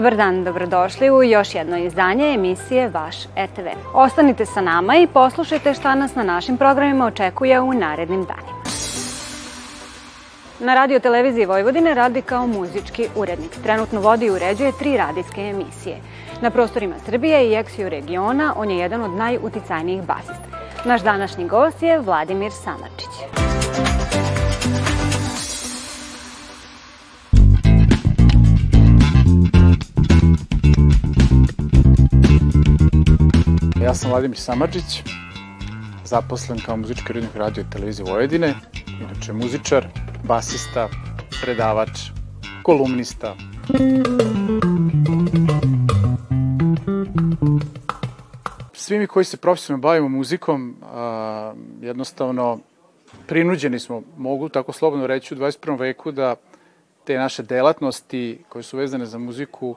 Dobar dan, dobrodošli u još jedno izdanje emisije Vaš RTV. Ostanite sa nama i poslušajte šta nas na našim programima očekuje u narednim danima. Na radio televiziji Vojvodine radi kao muzički urednik. Trenutno vodi i uređuje tri radijske emisije. Na prostorima Srbije i Eksiju regiona on je jedan od najuticajnijih basista. Naš današnji gost je Vladimir Samarčić. Ja sam Vladimir Samadžić, zaposlen kao muzički urednik radio i televizije Vojvodine, inače muzičar, basista, predavač, kolumnista. Svi mi koji se profesionalno bavimo muzikom, a, jednostavno prinuđeni smo, mogu tako slobodno reći, u 21. veku da te naše delatnosti koje su vezane za muziku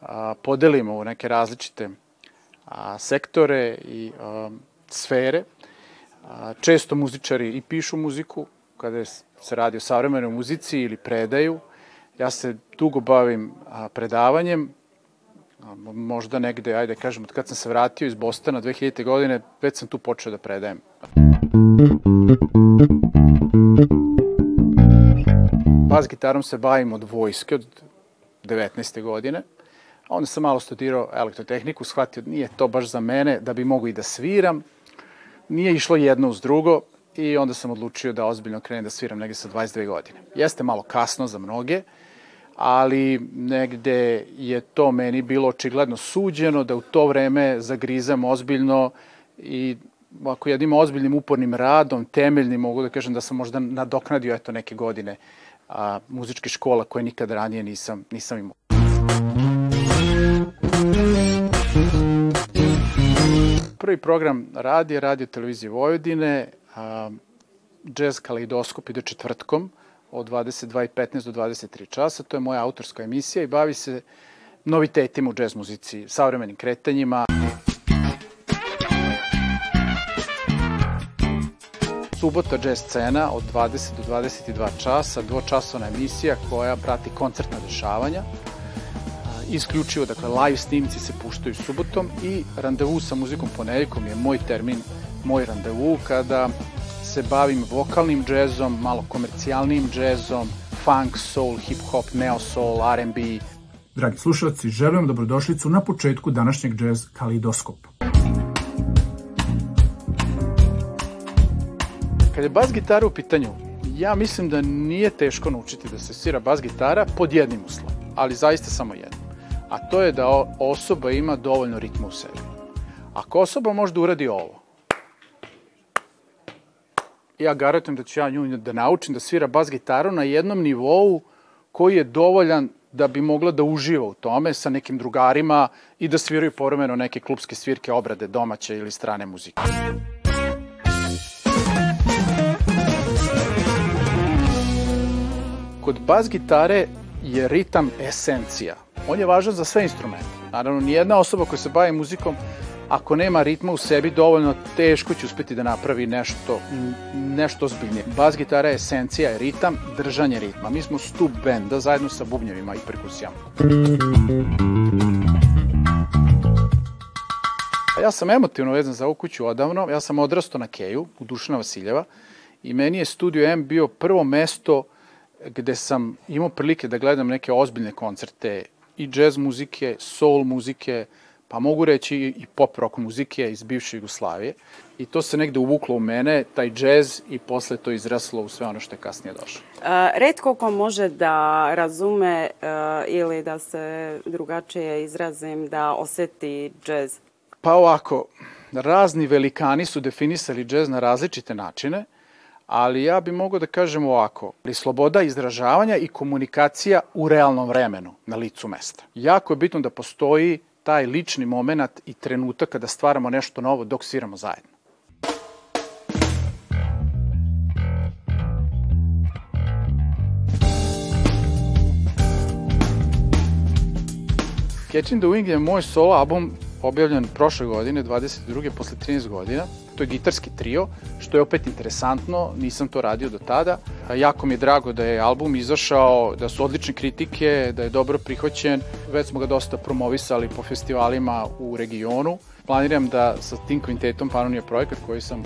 a, podelimo u neke različite a, sektore i sfere. Često muzičari i pišu muziku, kada se radi o savremenoj muzici ili predaju. Ja se dugo bavim predavanjem, možda negde, ajde kažem, od kad sam se vratio iz Bostana 2000. godine, već sam tu počeo da predajem. Bas gitarom se bavim od vojske, od 19. godine. Onda sam malo studirao elektrotehniku, shvatio nije to baš za mene, da bi mogu i da sviram. Nije išlo jedno uz drugo i onda sam odlučio da ozbiljno krenem da sviram negde sa 22 godine. Jeste malo kasno za mnoge, ali negde je to meni bilo očigledno suđeno da u to vreme zagrizam ozbiljno i ako jednim ozbiljnim upornim radom, temeljnim, mogu da kažem da sam možda nadoknadio eto neke godine a, muzičke škola koje nikad ranije nisam, nisam imao. Prvi program radije, radio televizije Vojvodine, a, jazz kaleidoskop ide četvrtkom od 22.15 do 23 časa. To je moja autorska emisija i bavi se novitetima u jazz muzici, savremenim kretanjima. Subota jazz scena od 20 do 22 časa, dvočasovna emisija koja prati koncertna dešavanja isključivo, dakle, live snimci se puštaju subotom i randevu sa muzikom ponedjeljkom je moj termin, moj randevu kada se bavim vokalnim džezom, malo komercijalnim džezom, funk, soul, hip-hop, neo-soul, R&B. Dragi slušalci, želim dobrodošlicu na početku današnjeg džez Kalidoskopa. Kad je bas gitara u pitanju, ja mislim da nije teško naučiti da se svira bas gitara pod jednim uslovom, ali zaista samo jednim a to je da osoba ima dovoljno ritma u sebi. Ako osoba može da uradi ovo, ja garantujem da ću ja nju da naučim da svira bas gitaru na jednom nivou koji je dovoljan da bi mogla da uživa u tome sa nekim drugarima i da sviraju povremeno neke klubske svirke obrade domaće ili strane muzike. Kod bas gitare je ritam esencija on je važan za sve instrumente. Naravno, nijedna osoba koja se bavi muzikom, ako nema ritma u sebi dovoljno, teško će uspeti da napravi nešto, nešto ozbiljnije. Bas gitara je esencija, je ritam, držanje ritma. Mi smo stup benda zajedno sa bubnjevima i perkusijama. Ja sam emotivno vezan za ovu kuću odavno. Ja sam odrastao na Keju, u Dušana Vasiljeva, i meni je Studio M bio prvo mesto gde sam imao prilike da gledam neke ozbiljne koncerte i džez muzike, soul muzike, pa mogu reći i pop rock muzike iz bivše Jugoslavije. I to se negde uvuklo u mene, taj džez, i posle to izraslo u sve ono što je kasnije došlo. Uh, redko ko može da razume uh, ili da se drugačije izrazim, da oseti džez. Pa ovako, razni velikani su definisali džez na različite načine ali ja bih mogao da kažem ovako, ali sloboda izražavanja i komunikacija u realnom vremenu, na licu mesta. Jako je bitno da postoji taj lični moment i trenutak kada stvaramo nešto novo dok sviramo zajedno. Catching the Wing je moj solo album objavljen prošle godine, 22. posle 13 godina. To je gitarski trio, što je opet interesantno, nisam to radio do tada. Jako mi je drago da je album izašao, da su odlične kritike, da je dobro prihvaćen. Već smo ga dosta promovisali po festivalima u regionu. Planiram da sa tim kvintetom Panonija projekat koji sam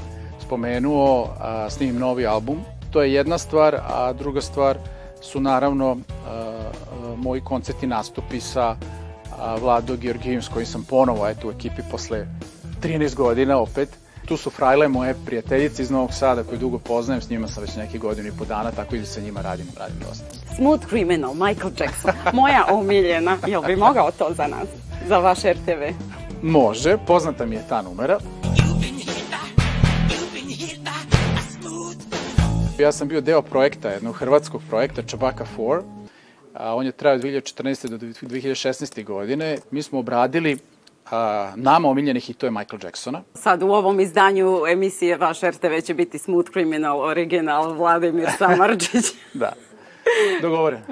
spomenuo, a, snimim novi album. To je jedna stvar, a druga stvar su naravno moji koncerti nastupi sa Vlado Georgijim s kojim sam ponovo eto, u ekipi posle 13 godina opet. Tu su Frajle, moje prijateljice iz Novog Sada koje dugo poznajem, s njima sam već neki godinu i po dana, tako i da sa njima radim, radim dosta. Smooth Criminal, Michael Jackson, moja omiljena. Jel bi mogao to za nas, za vaš RTV? Može, poznata mi je ta numera. Ja sam bio deo projekta, jednog hrvatskog projekta Čabaka 4, a on je trajao od 2014. do 2016. godine. Mi smo obradili a, nama omiljene hitove Michael Jacksona. Sad u ovom izdanju emisije vaš RTV će biti Smooth Criminal, original Vladimir Samarđić. da, dogovoreno.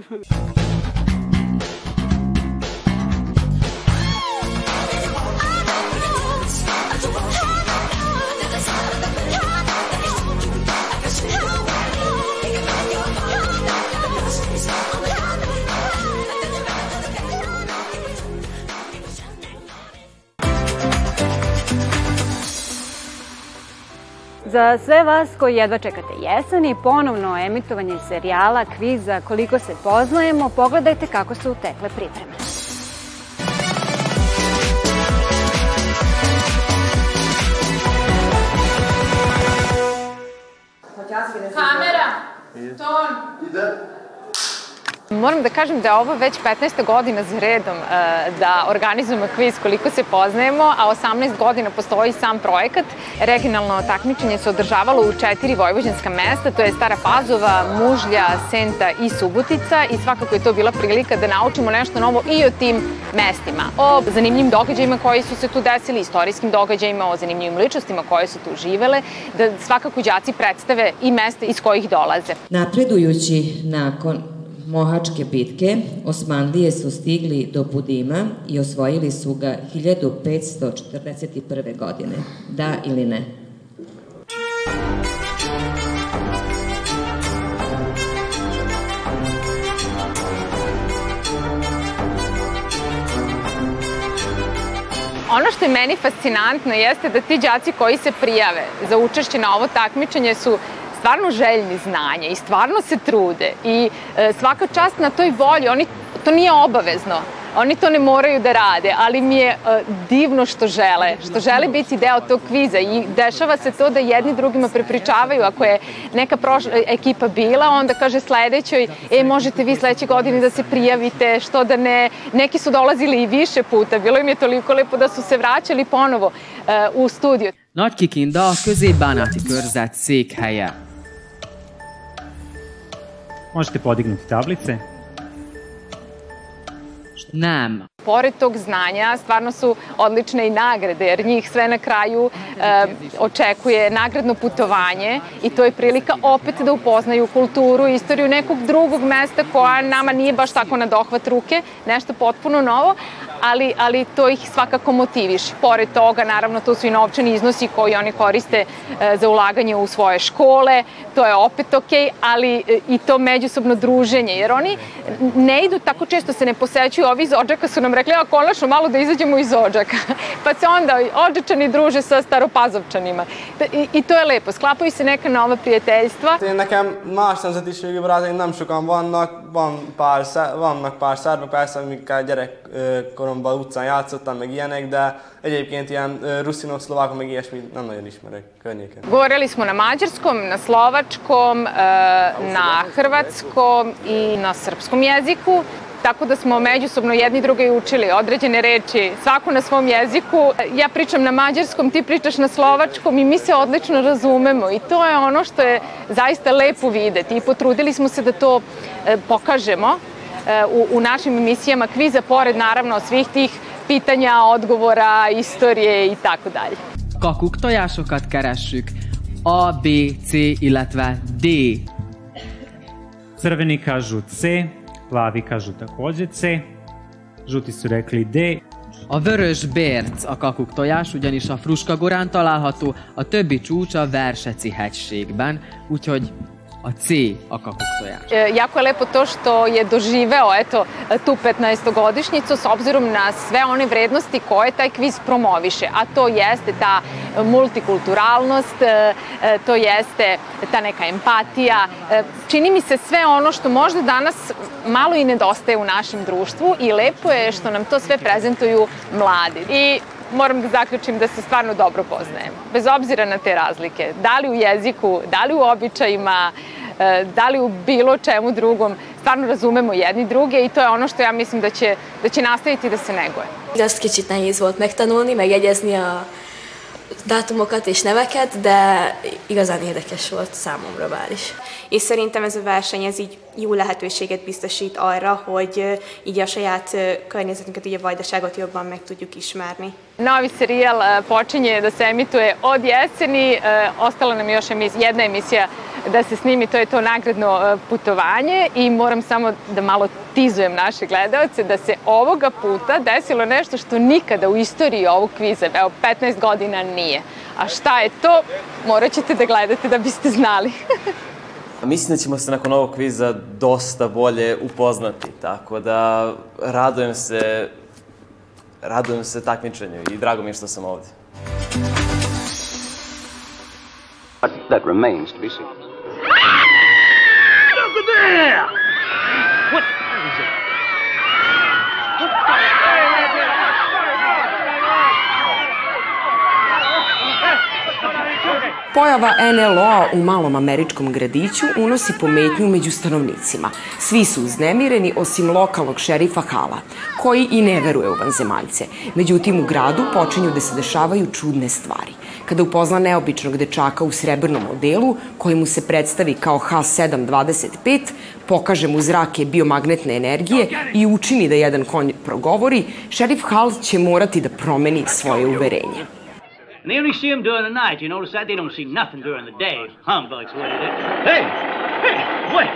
Za sve vas koji jedva čekate jesen i ponovno emitovanje serijala, kviza Koliko se poznajemo, pogledajte kako su tekle pripreme. Kamera, ton. Ide. Moram da kažem da je ovo već 15. godina za redom e, da organizujemo kviz koliko se poznajemo, a 18 godina postoji sam projekat. Regionalno takmičenje se održavalo u četiri vojvođanska mesta, to je Stara Pazova, Mužlja, Senta i Subotica i svakako je to bila prilika da naučimo nešto novo i o tim mestima. O zanimljivim događajima koji su se tu desili, istorijskim događajima, o zanimljivim ličnostima koje su tu živele, da svakako đaci predstave i mesta iz kojih dolaze. Napredujući nakon Mohačke bitke Osmanlije su stigli do Budima i osvojili su ga 1541. godine. Da ili ne? Ono što je meni fascinantno jeste da ti đaci koji se prijave za učešće na ovo takmičenje su stvarno željni znanja i stvarno se trude i e, svaka čast na toj volji, oni, to nije obavezno, oni to ne moraju da rade, ali mi je e, divno što žele, što žele biti deo tog kviza i dešava se to da jedni drugima prepričavaju, ako je neka prošla ekipa bila, onda kaže sledećoj, e, možete vi sledeće godine da se prijavite, što da ne, neki su dolazili i više puta, bilo im je toliko lepo da su se vraćali ponovo uh, u studio. Nagykikinda a középbánáti körzet székhelye. Možete podignuti tablice. Nem. Pored tog znanja, stvarno su odlične i nagrade, jer njih sve na kraju e, očekuje nagradno putovanje i to je prilika opet da upoznaju kulturu, istoriju nekog drugog mesta koja nama nije baš tako na dohvat ruke, nešto potpuno novo, ali, ali to ih svakako motiviš. Pored toga, naravno, to su i novčani iznosi koji oni koriste e, za ulaganje u svoje škole, to je opet ok, ali e, i to međusobno druženje, jer oni ne idu tako često se ne posećuju, ovi iz Odžaka su nam rekli, a konačno malo da izađemo iz Odžaka, pa se onda Odžačani druže sa staropazovčanima. I, I to je lepo, sklapaju se neka nova prijateljstva. Nekem más nemzetiségű barátaim nem sokan vannak, van pár, vannak pár szerbek, persze, amikkel gyerekkorom gyerekkoromban utcán játszottam, meg ilyenek, de egyébként ilyen rusinok, szlovákok, meg ilyesmi nem nagyon ismerek környéken. Govorili smo na mađarskom, na slovačkom, na hrvatskom i na srpskom jeziku tako da smo međusobno jedni druge učili određene reči, svako na svom jeziku. Ja pričam na mađarskom, ti pričaš na slovačkom i mi se odlično razumemo i to je ono što je zaista lepo videti i potrudili smo se da to pokažemo u, u našim emisijama kviza, pored naravno svih tih pitanja, odgovora, istorije i tako dalje. Kakuk tojásokat keressük. A, B, C, illetve D. Crveni kažu C, plavi kažu takođe C, žuti su rekli D. A vörös bérc a kakuktojás, ugyanis a Fruskagorán található, a többi csúcs a Verseci hegységben, úgyhogy a C a kakuktojás. E, jako je lepo to što je doživeo eto, tu 15-godišnjicu s obzirom na sve one vrednosti koje taj kviz promoviše, a to jeste ta multikulturalnost, e, e, to jeste ta neka empatija. Čini mi se sve ono što možda danas malo i nedostaje u našem društvu i lepo je što nam to sve prezentuju mladi. I moram da zaključim da se stvarno dobro poznajemo. Bez obzira na te razlike. Da li u jeziku, da li u običajima, e, da li u bilo čemu drugom, stvarno razumemo jedni druge i to je ono što ja mislim da će, da će nastaviti da se neguje. Azt kicsit nehéz volt megtanulni, megjegyezni a dátumokat és neveket, de igazán érdekes volt számomra bár is. És szerintem ez a verseny ez így jó lehetőséget biztosít arra, hogy így a saját környezetünket, így a vajdaságot jobban meg tudjuk ismerni. Novi serijal počinje da se emituje od jeseni, ostala nam još jedna emisija da se snimi, to je to nagradno putovanje i moram samo da malo tizujem naše gledalce da se ovoga puta desilo nešto što nikada u istoriji ovog kviza, evo 15 godina nije. A šta je to, morat ćete da gledate da biste znali. Mislim da ćemo se nakon ovog kviza dosta bolje upoznati, tako da radujem se, radujem se takmičenju i drago mi je što sam ovde. That remains to be seen. Look at there! What is it? Pojava NLO-a u malom američkom gradiću unosi pometnju među stanovnicima. Svi su uznemireni osim lokalnog šerifa Hala, koji i ne veruje u vanzemaljce. Međutim, u gradu počinju da se dešavaju čudne stvari. Kada upozna neobičnog dečaka u srebrnom modelu, koji mu se predstavi kao H725, pokaže mu zrake biomagnetne energije i učini da jedan konj progovori, šerif Hal će morati da promeni svoje uverenje. And they only see them during the night. You notice that? They don't see nothing during the day. Humbugs, what it is. Hey! Hey! What?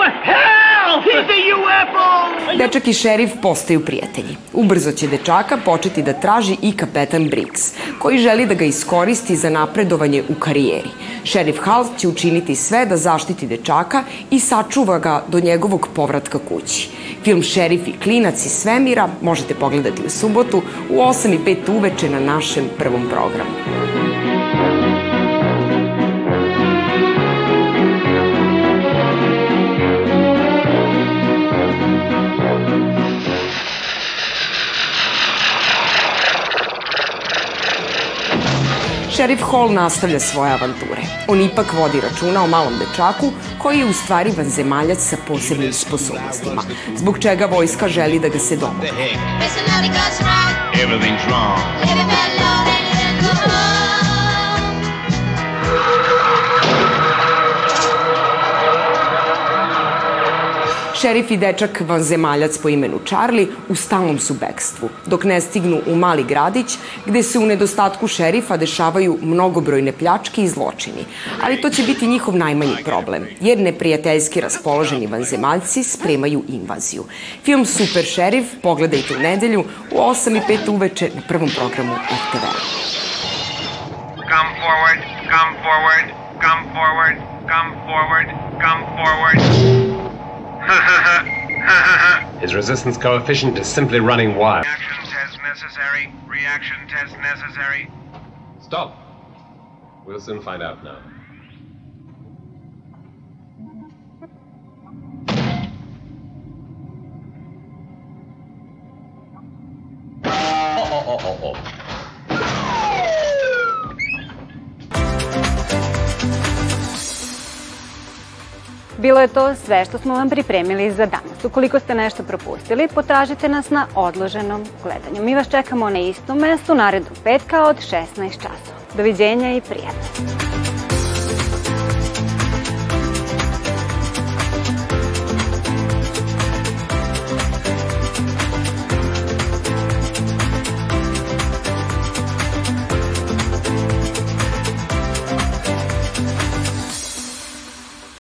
What? Help! He's a UFO! Dečak i šerif postaju prijatelji. Ubrzo će dečaka početi da traži i kapetan Briggs, koji želi da ga iskoristi za napredovanje u karijeri. Šerif Hal će učiniti sve da zaštiti dečaka i sačuva ga do njegovog povratka kući. Film Šerif i klinac iz svemira možete pogledati u subotu u 8 i 5 uveče na našem prvom programu. Šerif Hall nastavlja svoje avanture. On ipak vodi računa o malom dečaku koji je u stvari vanzemaljac sa posebnim sposobnostima, zbog čega vojska želi da ga se domogne. Everything's wrong. Šerif i dečak vanzemaljac po imenu Charlie u stalnom su bekstvu, dok ne stignu u mali gradić gde se u nedostatku šerifa dešavaju mnogobrojne pljačke i zločini. Ali to će biti njihov najmanji problem, jer neprijateljski raspoloženi vanzemaljci spremaju invaziju. Film Super šerif pogledajte u nedelju u 8 i 5 uveče na prvom programu RTV-a. Come forward, come forward, come forward, come forward, come forward. His resistance coefficient is simply running wild. Reaction test necessary. Reaction test necessary. Stop. We'll soon find out now. Oh, oh, oh, oh, oh. Bilo je to sve što smo vam pripremili za danas. Ukoliko ste nešto propustili, potražite nas na odloženom gledanju. Mi vas čekamo na istom mestu narednog petka od 16 časova. Doviđenja i prijatno.